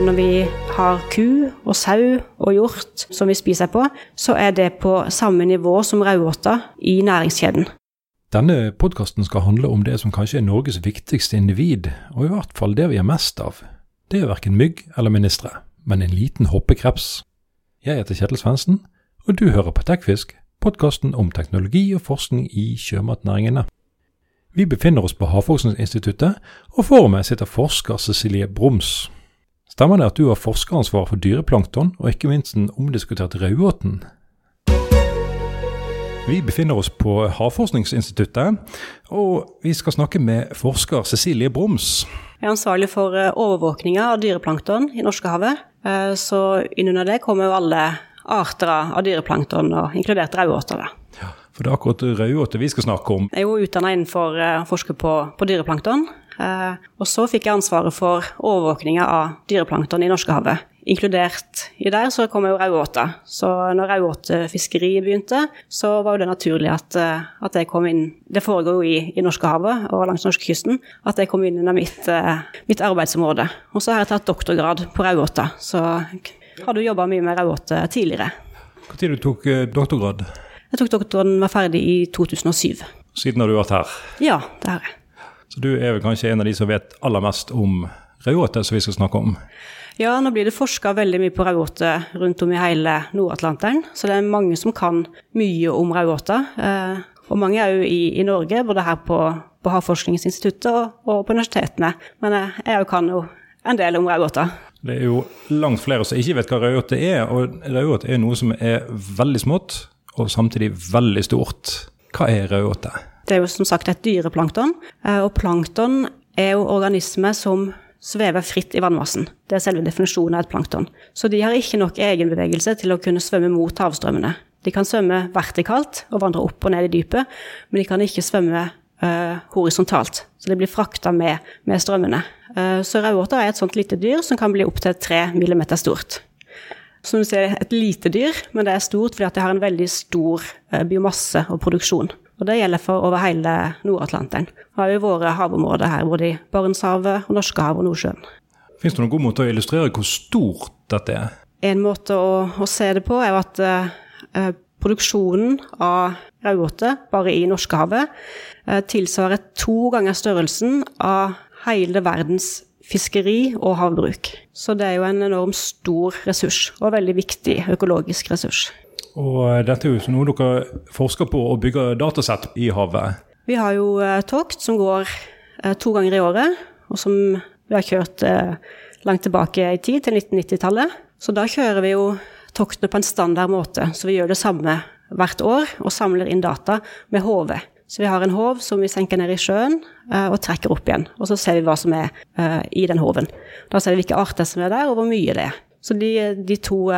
Når vi har ku og sau og hjort som vi spiser på, så er det på samme nivå som raudåta i næringskjeden. Denne podkasten skal handle om det som kanskje er Norges viktigste individ, og i hvert fall det vi har mest av. Det er verken mygg eller ministre, men en liten hoppekreps. Jeg heter Kjetil Svendsen, og du hører på Tekfisk, podkasten om teknologi og forskning i sjømatnæringene. Vi befinner oss på Havforskningsinstituttet, og foran meg sitter forsker Cecilie Broms. Stemmer det at du har forskeransvar for dyreplankton, og ikke minst den omdiskuterte raudåten? Vi befinner oss på Havforskningsinstituttet, og vi skal snakke med forsker Cecilie Broms. Jeg er ansvarlig for eh, overvåkninga av dyreplankton i Norskehavet. Eh, Så innunder det kommer jo alle arter av dyreplankton, og inkludert raudåter. Ja, For det er akkurat raudåter vi skal snakke om. Jeg er jo utdanna innenfor eh, å forske på, på dyreplankton. Eh, og så fikk jeg ansvaret for overvåkninga av dyreplankton i Norskehavet. Inkludert i der så kom jo raudåta. Så når raudåtefiskeriet begynte, så var jo det naturlig at, eh, at jeg kom inn Det foregår jo i, i Norskehavet og langs norskekysten. At jeg kom inn under mitt, eh, mitt arbeidsområde. Og så har jeg tatt doktorgrad på raudåta. Så har du jobba mye med raudåte tidligere. Når du tok doktorgrad? Jeg tok doktoren var ferdig i 2007. Siden har du vært her. Ja, det har jeg. Så du er vel kanskje en av de som vet aller mest om raudåte, som vi skal snakke om. Ja, nå blir det forska veldig mye på raudåte rundt om i hele Nord-Atlanteren. Så det er mange som kan mye om raudåte. Eh, og mange er jo i, i Norge, både her på, på Havforskningsinstituttet og, og på universitetene. Men eh, jeg òg kan jo en del om raudåte. Det er jo langt flere som ikke vet hva raudåte er, og raudåte er noe som er veldig smått, og samtidig veldig stort. Hva er raudåte? Det er jo som sagt et dyreplankton, eh, og plankton er jo organismer som svever fritt i vannmassen. Det er selve definisjonen av et plankton. Så de har ikke nok egenbevegelse til å kunne svømme mot havstrømmene. De kan svømme vertikalt og vandre opp og ned i dypet, men de kan ikke svømme uh, horisontalt. Så de blir frakta med, med strømmene. Uh, så raudåte er et sånt lite dyr som kan bli opptil tre millimeter stort. Som du ser, et lite dyr, men det er stort fordi det har en veldig stor uh, biomasse og produksjon. Og det gjelder for over hele Nord-Atlanteren. Vi har jo våre havområder her, både i Barentshavet, og Norskehavet og Nordsjøen. Fins det noen god måte å illustrere hvor stort dette er? En måte å, å se det på er jo at eh, produksjonen av raudåte bare i Norskehavet eh, tilsvarer to ganger størrelsen av hele verdens fiskeri og havbruk. Så det er jo en enormt stor ressurs, og veldig viktig økologisk ressurs. Og eh, dette er jo noe dere forsker på og bygger datasett i havet. Vi har jo eh, tokt som går eh, to ganger i året, og som vi har kjørt langt tilbake i tid, til 1990-tallet. Så da kjører vi jo toktene på en standard måte, så vi gjør det samme hvert år og samler inn data med HV. Så vi har en håv som vi senker ned i sjøen og trekker opp igjen. Og så ser vi hva som er i den håven. Da ser vi hvilke arter som er der, og hvor mye det er. Så de, de to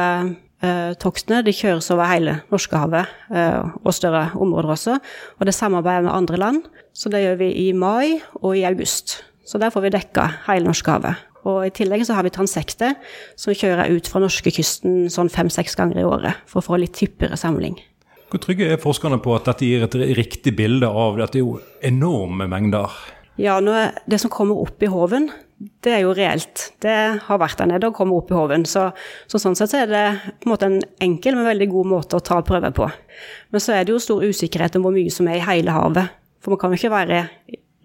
eh, toktene de kjøres over hele Norskehavet eh, og større områder også. Og det samarbeider med andre land. Så det gjør vi i mai og i august. Så der får vi dekka hele Norskehavet. Og i tillegg så har vi transekter som kjører ut fra norskekysten sånn fem-seks ganger i året for å få litt hyppigere samling. Hvor trygge er forskerne på at dette gir et riktig bilde av Dette er jo enorme mengder. Ja, det som kommer opp i håven, det er jo reelt. Det har vært der nede og kommer opp i hoven. Så, så sånn sett er det på en måte en enkel, men veldig god måte å ta prøver på. Men så er det jo stor usikkerhet om hvor mye som er i hele havet. For man kan jo ikke være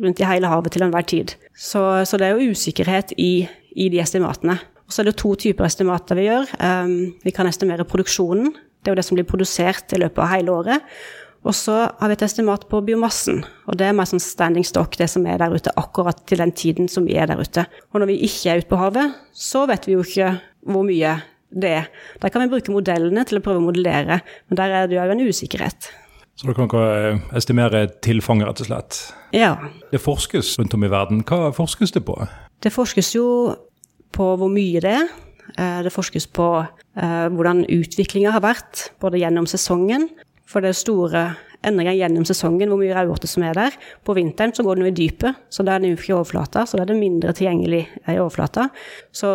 rundt i hele havet til enhver tid. Så, så det er jo usikkerhet i, i de estimatene. Og så er det to typer estimater vi gjør. Um, vi kan estimere produksjonen. Det er jo det som blir produsert i løpet av hele året. Og så har vi et estimat på biomassen, og det er mer sånn standing stock, det som er der ute akkurat til den tiden som vi er der ute. Og når vi ikke er ute på havet, så vet vi jo ikke hvor mye det er. Der kan vi bruke modellene til å prøve å modellere, men der er det jo en usikkerhet. Så dere kan estimere tilfanget, rett og slett? Ja. Det forskes rundt om i verden. Hva forskes det på? Det forskes jo på hvor mye det er. Det forskes på eh, hvordan utviklinga har vært, både gjennom sesongen. For det er store endringer gjennom sesongen, hvor mye raudåte som er der. På vinteren så går den jo i dypet, så da er den ikke i så da er det mindre tilgjengelig i overflata. Så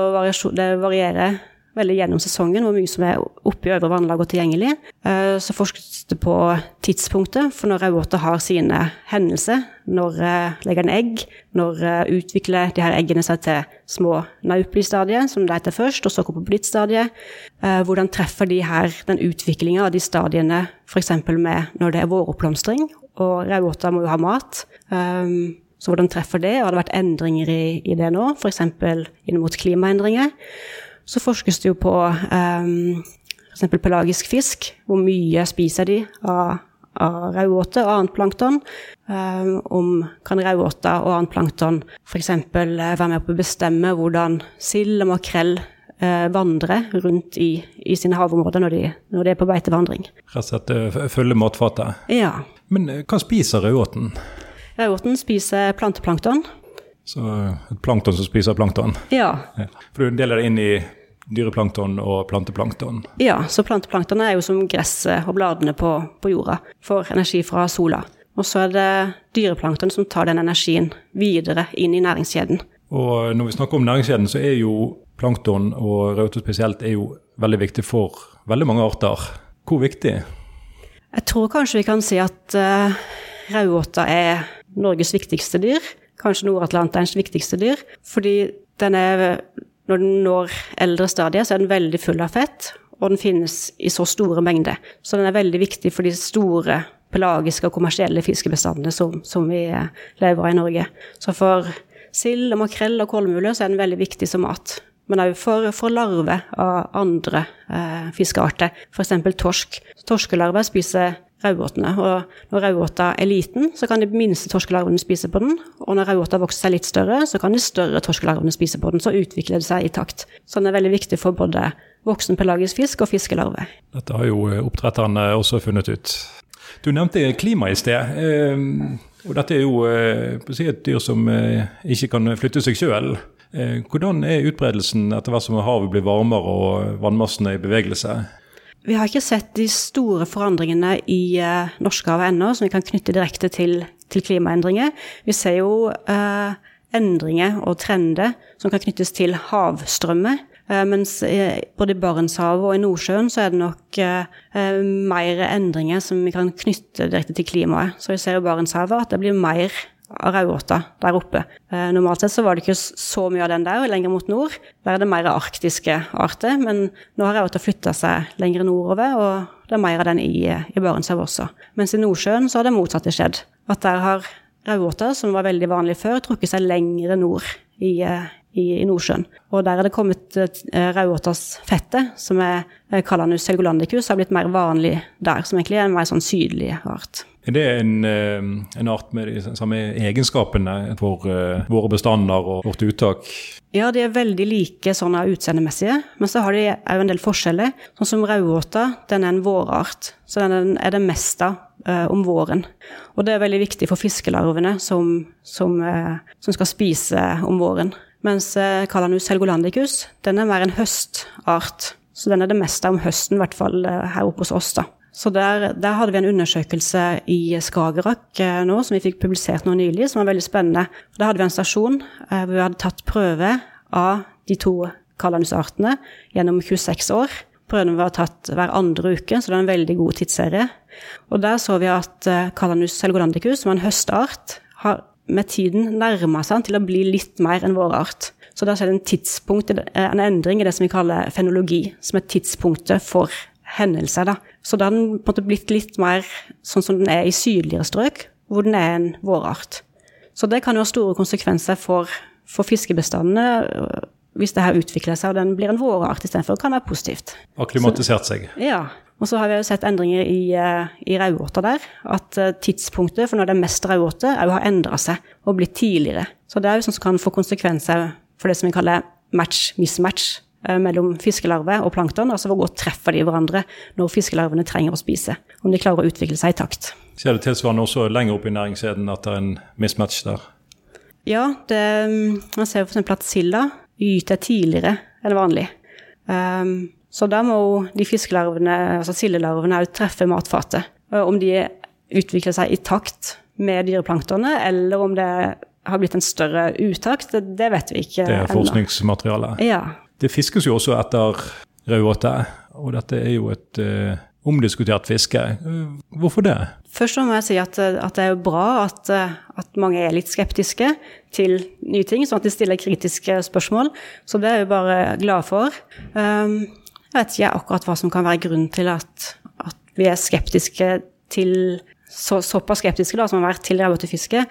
det varierer veldig gjennom sesongen, hvor mye som er oppe i øvre vannlag og tilgjengelig. Eh, så forskes det på tidspunktet for når raudåte har sine hendelser. Når eh, legger den egg? Når eh, utvikler de her eggene seg til små naupli-stadiet, som det heter først, og så kompoblitt-stadiet? Hvordan treffer de her den utviklinga av de stadiene f.eks. med når det er våroppblomstring? Og raudåta må jo ha mat. Så hvordan treffer det? og Har det vært endringer i, i det nå, f.eks. inn mot klimaendringer? Så forskes det jo på um, f.eks. pelagisk fisk. Hvor mye spiser de av, av rauåte og annet plankton? Um, om kan rauåta og annet plankton f.eks. være med på å bestemme hvordan sild og makrell uh, vandrer rundt i, i sine havområder når de, når de, er på beitevandring. Rett og slett uh, følge matfatet? Ja. Men hva spiser raudåten? Raudåten spiser planteplankton. Så et plankton som spiser plankton? Ja. For du deler det inn i dyreplankton og planteplankton? Ja, så planteplankton er jo som gresset og bladene på, på jorda. Får energi fra sola. Og så er det dyreplankton som tar den energien videre inn i næringskjeden. Og når vi snakker om næringskjeden, så er jo plankton, og raute spesielt, er jo veldig viktig for veldig mange arter. Hvor viktig? Jeg tror kanskje vi kan si at uh, raudåta er Norges viktigste dyr. Kanskje Nord-Atlanterens viktigste dyr. Fordi den er, når den når eldre stadier, så er den veldig full av fett. Og den finnes i så store mengder. Så den er veldig viktig for de store pelagiske og kommersielle fiskebestandene som, som vi eh, lever av i Norge. Så for sild og makrell og kolmule så er den veldig viktig som mat. Men òg for, for larver av andre eh, fiskearter, f.eks. torsk. Torskelarver spiser raudåtene. Og når raudåta er liten, så kan de minste torskelarvene spise på den. Og når raudåta vokser seg litt større, så kan de større torskelarvene spise på den. Så utvikler det seg i takt. Så den er veldig viktig for både voksen pelagisk fisk og fiskelarve. Dette har jo eh, oppdretterne også funnet ut. Du nevnte klima i sted. Ehm, og dette er jo eh, et dyr som eh, ikke kan flytte seg sjøl. Hvordan er utbredelsen etter hvert som havet blir varmere og vannmassene i bevegelse? Vi har ikke sett de store forandringene i uh, Norskehavet ennå, som vi kan knytte direkte til, til klimaendringer. Vi ser jo uh, endringer og trender som kan knyttes til havstrømmer. Uh, mens både i Barentshavet og i Nordsjøen så er det nok mer endringer som vi kan knytte direkte til klimaet. Så vi ser i Barentshavet at det blir mer raudåta der oppe. Eh, normalt sett så var det ikke så mye av den der, og lenger mot nord. Der er det mer arktiske arter, men nå har raudåta flytta seg lenger nordover, og det er mer av den i, i Barentshavet også. Mens i Nordsjøen så har det motsatte skjedd. At der har raudåta, som var veldig vanlig før, trukket seg lengre nord i, eh, i, i, Nordsjøen. Og der er det kommet rauåtas raudåtas fette, som er Calanus helgolandicus, har blitt mer vanlig der, som egentlig er en mer sånn sydlig art. Er det en, eh, en, art med de samme egenskapene for uh, våre bestander og vårt uttak? Ja, de er veldig like sånn utseendemessige, men så har de òg en del forskjeller. Sånn som raudåta, den er en vårart, så den er det meste uh, om våren. Og det er veldig viktig for fiskelarvene som, som, uh, som skal spise om våren. Mens uh, Calanus helgolandicus, den er mer en høstart. Så den er det meste om høsten, i hvert fall her oppe hos oss, da. Så der, der, hadde vi en undersøkelse i Skagerrak eh, nå, som vi fikk publisert nå nylig, som var veldig spennende. Da hadde vi en stasjon eh, hvor vi hadde tatt prøve av de to kalanusartene gjennom 26 år. Prøvene var tatt hver andre uke, så det er en veldig god tidsserie. Og der så vi at eh, Calanus helgolandicus, som er en høstart, har med tiden nærma seg til å bli litt mer enn vår art. Så der skjedde en, tidspunkt, en endring i det som vi kaller fenologi, som er tidspunktet for hendelser. Da. Så da har den på en måte blitt litt mer sånn som den er i sydligere strøk, hvor den er en vårart. Så det kan jo ha store konsekvenser for, for fiskebestandene øh, hvis det her utvikler seg og den blir en vårart istedenfor, kan være positivt. Akklimatisert seg. ja. Og så har vi jo sett endringer i, øh, i raudåta der. At øh, tidspunktet for når det er mest raudåte, òg har endra seg og blitt tidligere. Så det er jo sånn som kan få konsekvenser for det som vi kaller match-mismatch Eh, mellom fiskelarve og plankton, altså hvor godt treffer de hverandre når fiskelarvene trenger å spise. Om de klarer å utvikle seg i takt. Ser det tilsvarende også lenger opp i næringskjeden at det er en mismatch der? Ja, det, man ser f.eks. at silda gyter tidligere enn vanlig. Um, så da må de fiskelarvene, altså sildelarvene, òg treffe matfatet. Om de utvikler seg i takt med dyreplanktonet, eller om det har blitt en større utakt, det, det vet vi ikke Det er forskningsmateriale? Ja. Det fiskes jo også etter raudåte, og dette er jo et uh, omdiskutert fiske. Hvorfor det? Først må jeg si at, at det er bra at, at, mange er litt skeptiske til nye ting, sånn at de stiller kritiske spørsmål. Så det er jeg bare glad for. Um, jeg vet ikke akkurat hva som kan være grunnen til at, at vi er skeptiske til så, såpass skeptiske da, som har vært til fiske.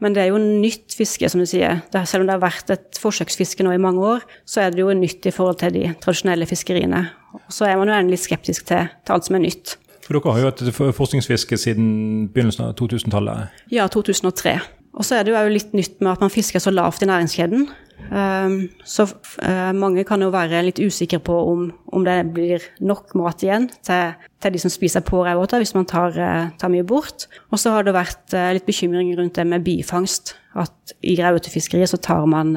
Men det er jo nytt fiske, som du sier. Det, selv om det har vært et forsøksfiske nå i mange år, så er det jo nytt i forhold til de tradisjonelle fiskeriene. Og så er man jo endelig skeptisk til, til alt som er nytt. For dere har jo hatt forskningsfiske siden begynnelsen av 2000-tallet? Ja, 2003. Og så er det jo litt nytt med at man fisker så lavt i næringskjeden. Um, så uh, mange kan jo være litt usikre på om, om det blir nok mat igjen til, til de som spiser på raudåte, hvis man tar, uh, tar, mye bort. Og så har det vært uh, litt bekymring rundt det med bifangst. At i raudåtefiskeriet så tar man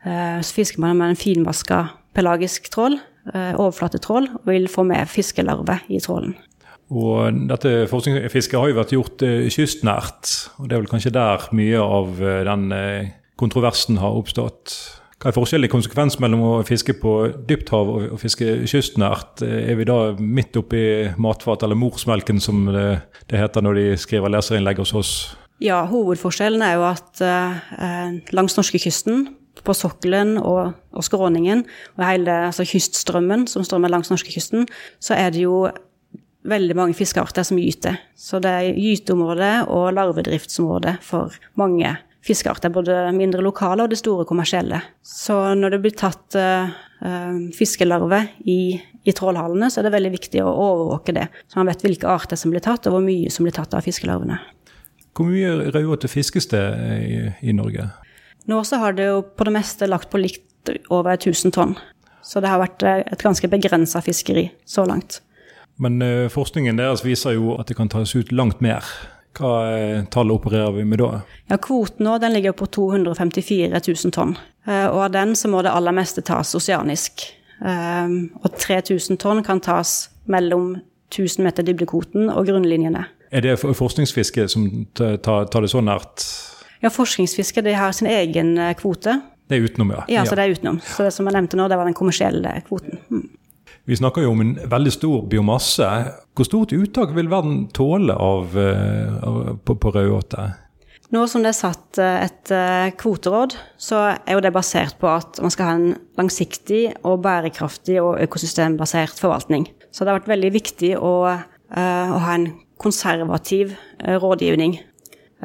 så fisker man med en finvaska pelagisk trål, overflatetrål, og vil få med fiskelarver i trålen. Og dette forskningsfisket har jo vært gjort kystnært, og det er vel kanskje der mye av den kontroversen har oppstått. Hva er forskjellen i konsekvens mellom å fiske på dypt hav og, fiske kystnært? Er vi da midt oppi matfat, eller morsmelken som det, det heter når de skriver leserinnlegg hos oss? Ja, hovedforskjellen er jo at eh, langs norskekysten, på sokkelen og, og skråningen, og hele altså kyststrømmen som strømmer langs norskekysten, så er det jo veldig mange fiskearter som gyter. Så det er gyteområde og larvedriftsområde for mange fiskearter, både mindre lokale og det store kommersielle. Så når det blir tatt uh, fiskelarver i, i trålhallene, så er det veldig viktig å overvåke det, så man vet hvilke arter som blir tatt, og hvor mye som blir tatt av fiskelarvene. Hvor mye raudåte fiskes det i, i, Norge? Nå så har det jo på det meste lagt på likt over 1000 tonn. Så det har vært eh, et ganske begrensa fiskeri så langt. Men uh, forskningen deres viser jo at det kan tas ut langt mer. Hva eh, tallet opererer vi med da? Ja, Kvoten nå den ligger på 254 000 tonn. Eh, og av den så må det aller meste tas oseanisk. Eh, og 3000 tonn kan tas mellom 1000 meter dybdekvoten og grunnlinjene. Er det forskningsfiske som tar det så nært? Ja, forskningsfiske de har sin egen kvote. Det er utenom, ja. Ja, så det er utenom. Så det som jeg nevnte nå, det var den kommersielle kvoten. Vi snakker jo om en veldig stor biomasse. Hvor stort uttak vil verden tåle av, eh, av, på, på rødåte? Nå som det er satt eh, et eh, kvoteråd, så er jo det basert på at man skal ha en langsiktig og bærekraftig og økosystembasert forvaltning. Så det har vært veldig viktig å, å ha en konservativ rådgivning.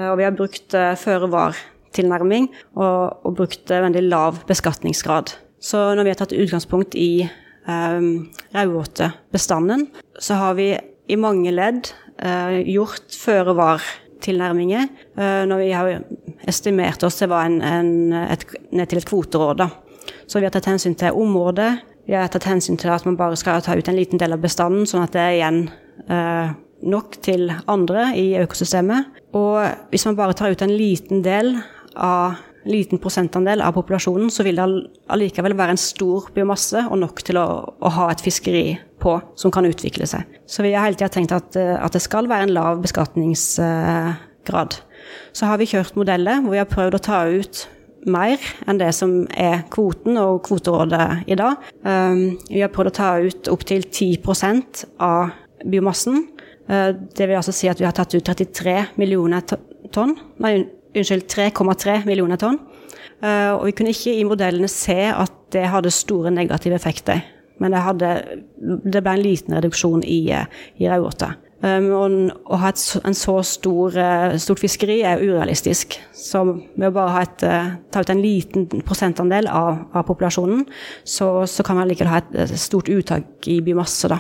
Og vi har brukt føre-var-tilnærming og, og brukt veldig lav beskatningsgrad. Så når vi har tatt utgangspunkt i raudåtebestanden, så har vi i mange ledd uh, gjort føre-var-tilnærminger uh, når vi har estimert oss til, en, en, et, ned til et kvoteråd. Da. Så vi har tatt hensyn til området, vi har tatt hensyn til at man bare skal ta ut en liten del av bestanden, sånn at det er igjen eh, nok til andre i økosystemet. Og hvis man bare tar ut en liten del av liten prosentandel av populasjonen, så vil det allikevel være en stor biomasse og nok til å, å ha et fiskeri på som kan utvikle seg. Så vi har hele tida tenkt at, eh, at, det skal være en lav beskatningsgrad. Så har vi kjørt modeller hvor vi har prøvd å ta ut mer enn det som er kvoten og kvoterådet i dag. Um, vi har prøvd å ta ut opptil 10% av biomassen. Uh, det vil altså si at vi har tatt ut 33 millioner tonn, nei, unnskyld, 3,3 millioner tonn. Eh, og vi kunne ikke i modellene se at det hadde store negative effekter. Men det, hadde, det ble en liten reduksjon i, eh, i raudåte. Um, å ha et, en så stor, uh, stort fiskeri er urealistisk. Så ved å bare et, ta ut en liten prosentandel av, av populasjonen, så, så, kan man likevel ha et, stort uttak i biomasse, da.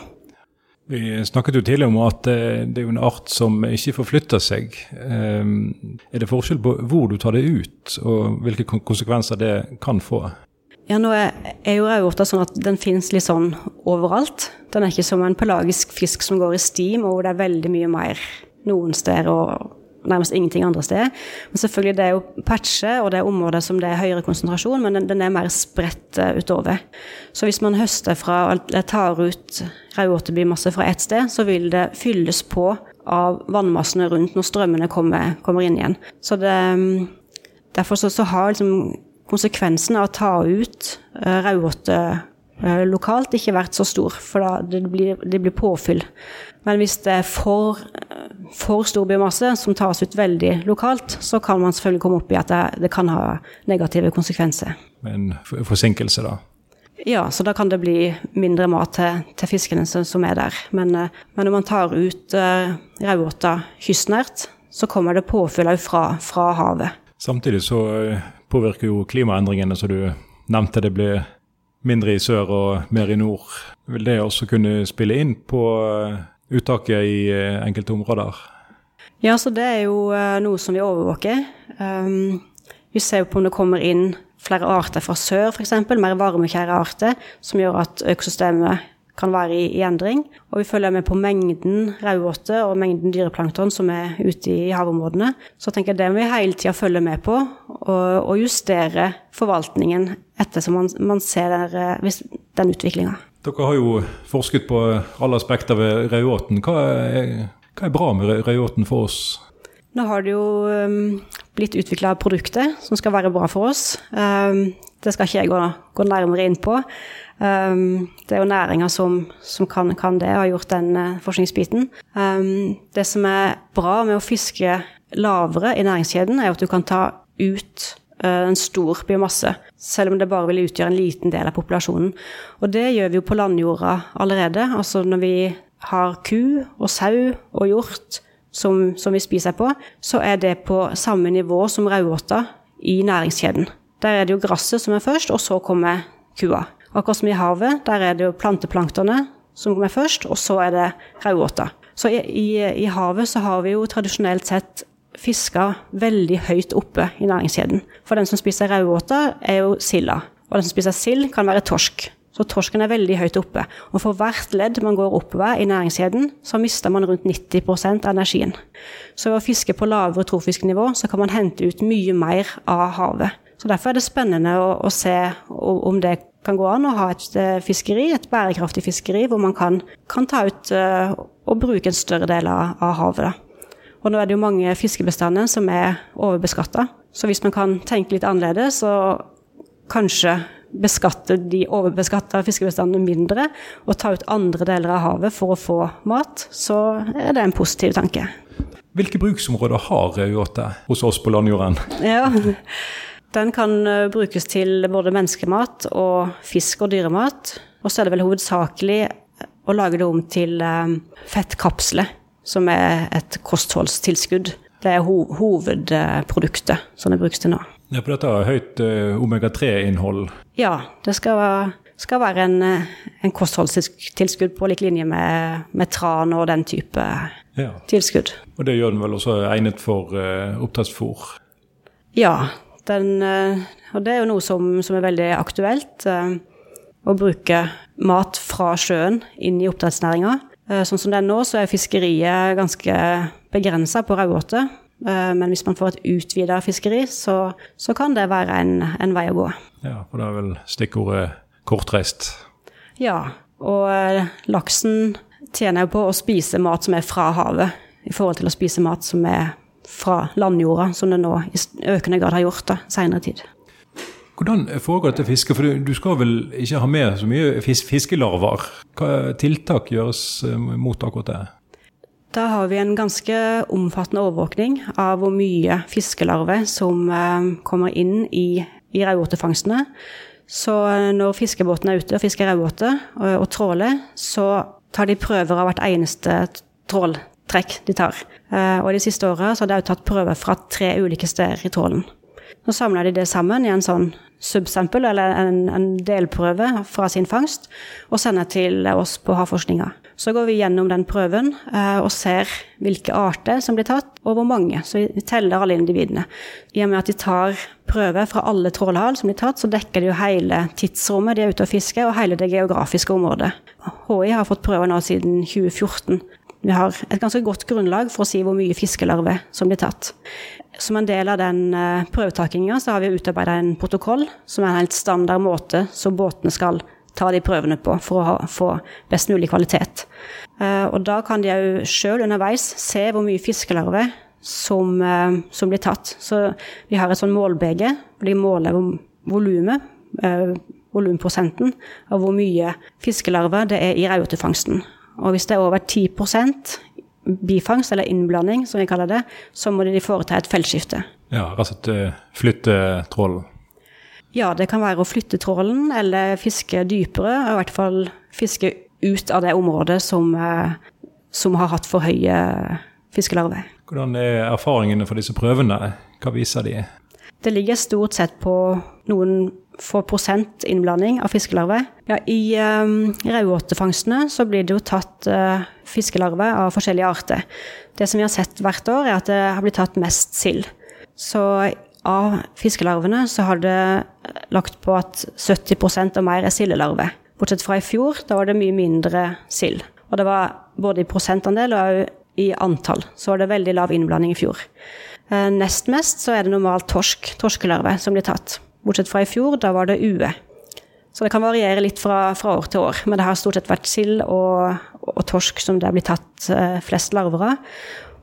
Vi snakket jo tidligere om at eh, det er en art som ikke forflytter seg. Ehm, er det forskjell på hvor du tar det ut, og hvilke konsekvenser det kan få? Ja, nå er, jo raudåta sånn at den finnes litt sånn overalt. Den er ikke som en pelagisk fisk som går i stim, og hvor det er veldig mye mer noen steder og nærmest ingenting andre steder. Men selvfølgelig, det er jo patcher, og det er områder som det er høyere konsentrasjon, men den, den er mer spredt uh, utover. Så hvis man høster fra, eller tar ut raudåtebiomasse fra ett sted, så vil det fylles på av vannmassene rundt når strømmene kommer, kommer inn igjen. Så det, mm, derfor så, så har liksom konsekvensen av å ta ut uh, raudåte eh, lokalt ikke vært så stor, for da det blir, det blir påfyll. Men hvis det er for, for stor biomasse som tas ut veldig lokalt, så kan man selvfølgelig komme opp i at det, det kan ha negative konsekvenser. En forsinkelse, da? Ja, så da kan det bli mindre mat til, til fiskene som er der. Men, eh, men, når man tar ut uh, raudåta kystnært, så kommer det påfyll òg fra, fra, havet. Samtidig så påvirker jo klimaendringene, som du nevnte, det blir mindre i sør og mer i nord. Vil det også kunne spille inn på uttaket i eh, enkelte områder? Ja, så det er jo eh, noe som vi overvåker. Um, vi ser jo på om det kommer inn flere arter fra sør, f.eks., mer varmekjære arter, som gjør at økosystemet kan være i, i endring. Og vi følger med på mengden raudåte og mengden dyreplankton som er ute i havområdene. Så jeg tenker det må vi hele tida følge med på, og, og justere forvaltningen ettersom man, man ser der, hvis, den utviklinga. Dere har jo forsket på alle aspekter ved Rauåten. Hva, hva, er bra med Rauåten for oss? Nå har det jo um, blitt utvikla produkter som skal være bra for oss. Um, det skal ikke jeg gå, gå nærmere inn på. Um, det er jo næringa som, som kan, kan, det, og har gjort den uh, forskningsbiten. Det som er bra med å fiske lavere i næringskjeden, er at du kan ta ut en stor biomasse selv om det bare vil utgjøre en liten del av populasjonen. Og det gjør vi jo på landjorda allerede. Altså når vi har ku og sau og hjort som, som vi spiser på, så er det på samme nivå som raudåta i næringskjeden. Der er det jo gresset som er først, og så kommer kua. Akkurat som i havet, der er det jo planteplanktonet som kommer først, og så er det raudåta. Så i, i, i havet så har vi jo tradisjonelt sett fiska veldig høyt oppe i næringskjeden. For den som spiser raudåte, er jo silda. Og den som spiser sild, kan være torsk. Så torsken er veldig høyt oppe. Og for hvert ledd man går oppover i næringskjeden, så mister man rundt 90 av energien. Så ved å fiske på lavere trofisk nivå, så kan man hente ut mye mer av havet. Så derfor er det spennende å, å se om det kan gå an å ha et eh, fiskeri, et bærekraftig fiskeri, hvor man kan, kan ta ut uh, og bruke en større del av, av havet. Da. Og nå er det jo mange fiskebestander som er overbeskatta. Så hvis man kan tenke litt annerledes og kanskje beskatte de overbeskatta fiskebestandene mindre, og ta ut andre deler av havet for å få mat, så er det en positiv tanke. Hvilke bruksområder har rødåte hos oss på landjorden? Ja, Den kan eh, brukes til både menneskemat og fisk og dyremat. Og så er det vel hovedsakelig å lage det om til eh, fettkapsler som er et kostholdstilskudd. Det er ho hovedproduktet som det brukes til nå. Ja, For dette har høyt uh, omega-3-innhold? Ja, det skal være, skal være en, eh, en, kostholdstilskudd på lik linje med, med tran og den type ja. tilskudd. Og det gjør den vel også egnet for uh, oppdrettsfôr? Ja, den, og det er jo noe som, som er veldig aktuelt. å bruke mat fra sjøen inn i oppdrettsnæringa. Eh, sånn som det er nå, så er fiskeriet ganske begrensa på raudåte. Eh, men hvis man får et utvida fiskeri, så, så, kan det være en, en, vei å gå. Ja, og det er vel stikkordet kortreist? Ja, og eh, laksen tjener jo på å spise mat som er fra havet, i forhold til å spise mat som er fra landjorda, som det nå i økende grad har gjort da, seinere tid. Hvordan foregår dette fisket? For du skal vel ikke ha med så mye fiskelarver? Hva tiltak gjøres eh, mot akkurat det? Da har vi en ganske omfattende overvåkning av hvor mye fiskelarver som eh, kommer inn i, i raudåtefangstene. Så eh, når fiskebåten er ute og fisker raudåte og, og tråler, så tar de prøver av hvert eneste tråltrekk de tar. Og de siste åra har de tatt prøver fra tre ulike steder i trålen. Så samler de det sammen i en sånn subsample, eller en, en, delprøve fra sin fangst, og sender til oss på Havforskninga. Så går vi gjennom den prøven eh, og ser hvilke arter som blir tatt, og hvor mange. Så vi teller alle individene. I og med at de tar prøver fra alle trålhall som blir tatt, så dekker de jo hele tidsrommet de er ute og fisker, og hele det geografiske området. HI har fått prøver nå siden 2014. Vi har et ganske godt grunnlag for å si hvor mye fiskelarver som blir tatt. Som en del av den uh, prøvetakinga så har vi utarbeida en protokoll som er en helt standard måte som båtene skal ta de prøvene på for å ha, få best mulig kvalitet. Uh, og da kan de òg sjøl underveis se hvor mye fiskelarver som, uh, som, blir tatt. Så vi har et sånn målbege hvor de måler volumet volumprosenten av hvor mye fiskelarver det er i raudåtefangsten. Og hvis det er over 10% bifangst, eller innblanding som vi kaller det, så må de foreta et feltskifte. Ja, altså eh, flytte trålen? Ja, det kan være å flytte trålen eller fiske dypere, og i hvert fall fiske ut av det området som, eh, som har hatt for høye fiskelarver. Hvordan er erfaringene for disse prøvene? Hva viser de? Det ligger stort sett på noen få prosent innblanding av fiskelarver. Ja, I um, raudåtefangstene så blir det jo tatt uh, fiskelarver av forskjellige arter. Det som vi har sett hvert år, er at det har blitt tatt mest sild. Så av fiskelarvene så har det lagt på at 70 og mer er sildelarver. Bortsett fra i fjor, da var det mye mindre sild. Og det var både i prosentandel og i antall. Så var det veldig lav innblanding i fjor. Eh, nest mest så er det normalt torsk, torskelarve, som blir tatt. Bortsett fra i fjor, da var det ue. Så det kan variere litt fra, fra år til år, men det har stort sett vært sild og, og, torsk som det blitt tatt eh, flest larver av.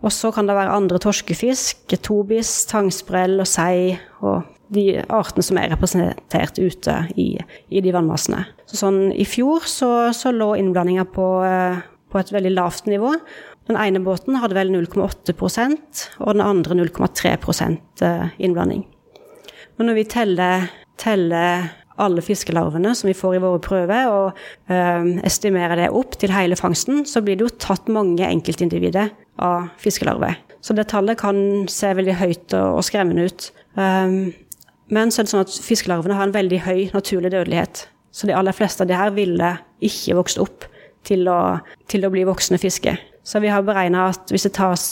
Og så kan det være andre torskefisk, tobis, tangsprell og sei, og de artene som er representert ute i, i de vannmassene. Så sånn i fjor så, så lå innblandinga på, eh, på et veldig lavt nivå. Den ene båten hadde vel 0,8% og den andre 0,3 eh, innblanding. Men når vi teller, teller, alle fiskelarvene som vi får i våre prøver, og øh, estimerer det opp til hele fangsten, så blir det jo tatt mange enkeltindivider av fiskelarver. Så det tallet kan se veldig høyt og, og skremmende ut. Um, men så er det sånn at fiskelarvene har en veldig høy naturlig dødelighet. Så de aller fleste av de her ville ikke vokst opp til å, til å bli voksne fisker. Så vi har beregna at hvis det tas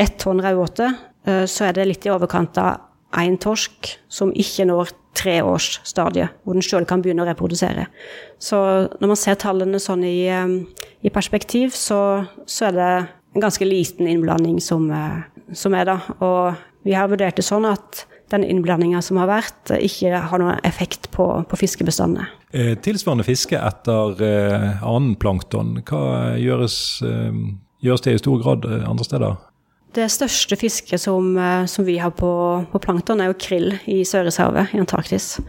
ett tonn raudåte, eh, så er det litt i overkant av én torsk som ikke når treårsstadiet, hvor den sjøl kan begynne å reprodusere. Så når man ser tallene sånn i, eh, i perspektiv, så, så, er det en ganske liten innblanding som, eh, som, er da. Og vi har vurdert det sånn at den innblandinga som har vært, ikke har noen effekt på, på fiskebestandene. tilsvarende fiske etter eh, annen plankton, hva gjøres eh, Gjøres det i stor grad eh, andre steder? Det største fisket som, eh, som vi har på, på, plankton, er jo krill i Sørishavet, i Antarktis.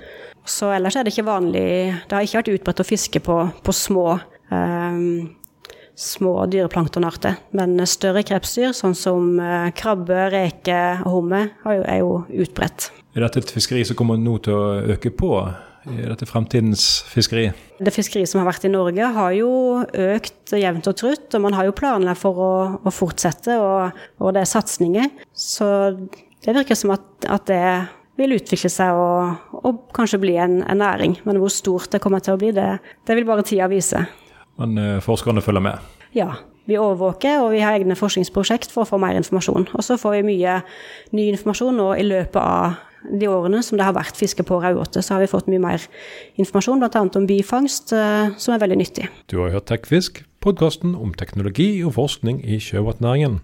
Så ellers er det ikke vanlig Det har ikke vært utbredt å fiske på, på små, um, små dyreplanktonarter. Men større krepsdyr, sånn som uh, krabbe, reke og hummer, er jo utbredt. Er dette et fiskeri som kommer nå til å øke på? I dette fremtidens fiskeri? Det fiskeriet som har vært i Norge, har jo økt jevnt og trutt. Og man har jo planer for å, å fortsette, og, og, det er satsinger. Så det virker som at, at det vil utvikle seg og, og kanskje bli en, en, næring. Men hvor stort det kommer til å bli, det, det vil bare tida vise. Men uh, forskerne følger med? Ja. Vi overvåker, og vi har egne forskningsprosjekt for å få mer informasjon. Og så får vi mye ny informasjon nå i løpet av de årene som det har vært fiske på raudåte, så har vi fått mye mer informasjon, bl.a. om bifangst, eh, som er veldig nyttig. Du har hørt TechFisk, podkasten om teknologi og forskning i sjømatnæringen.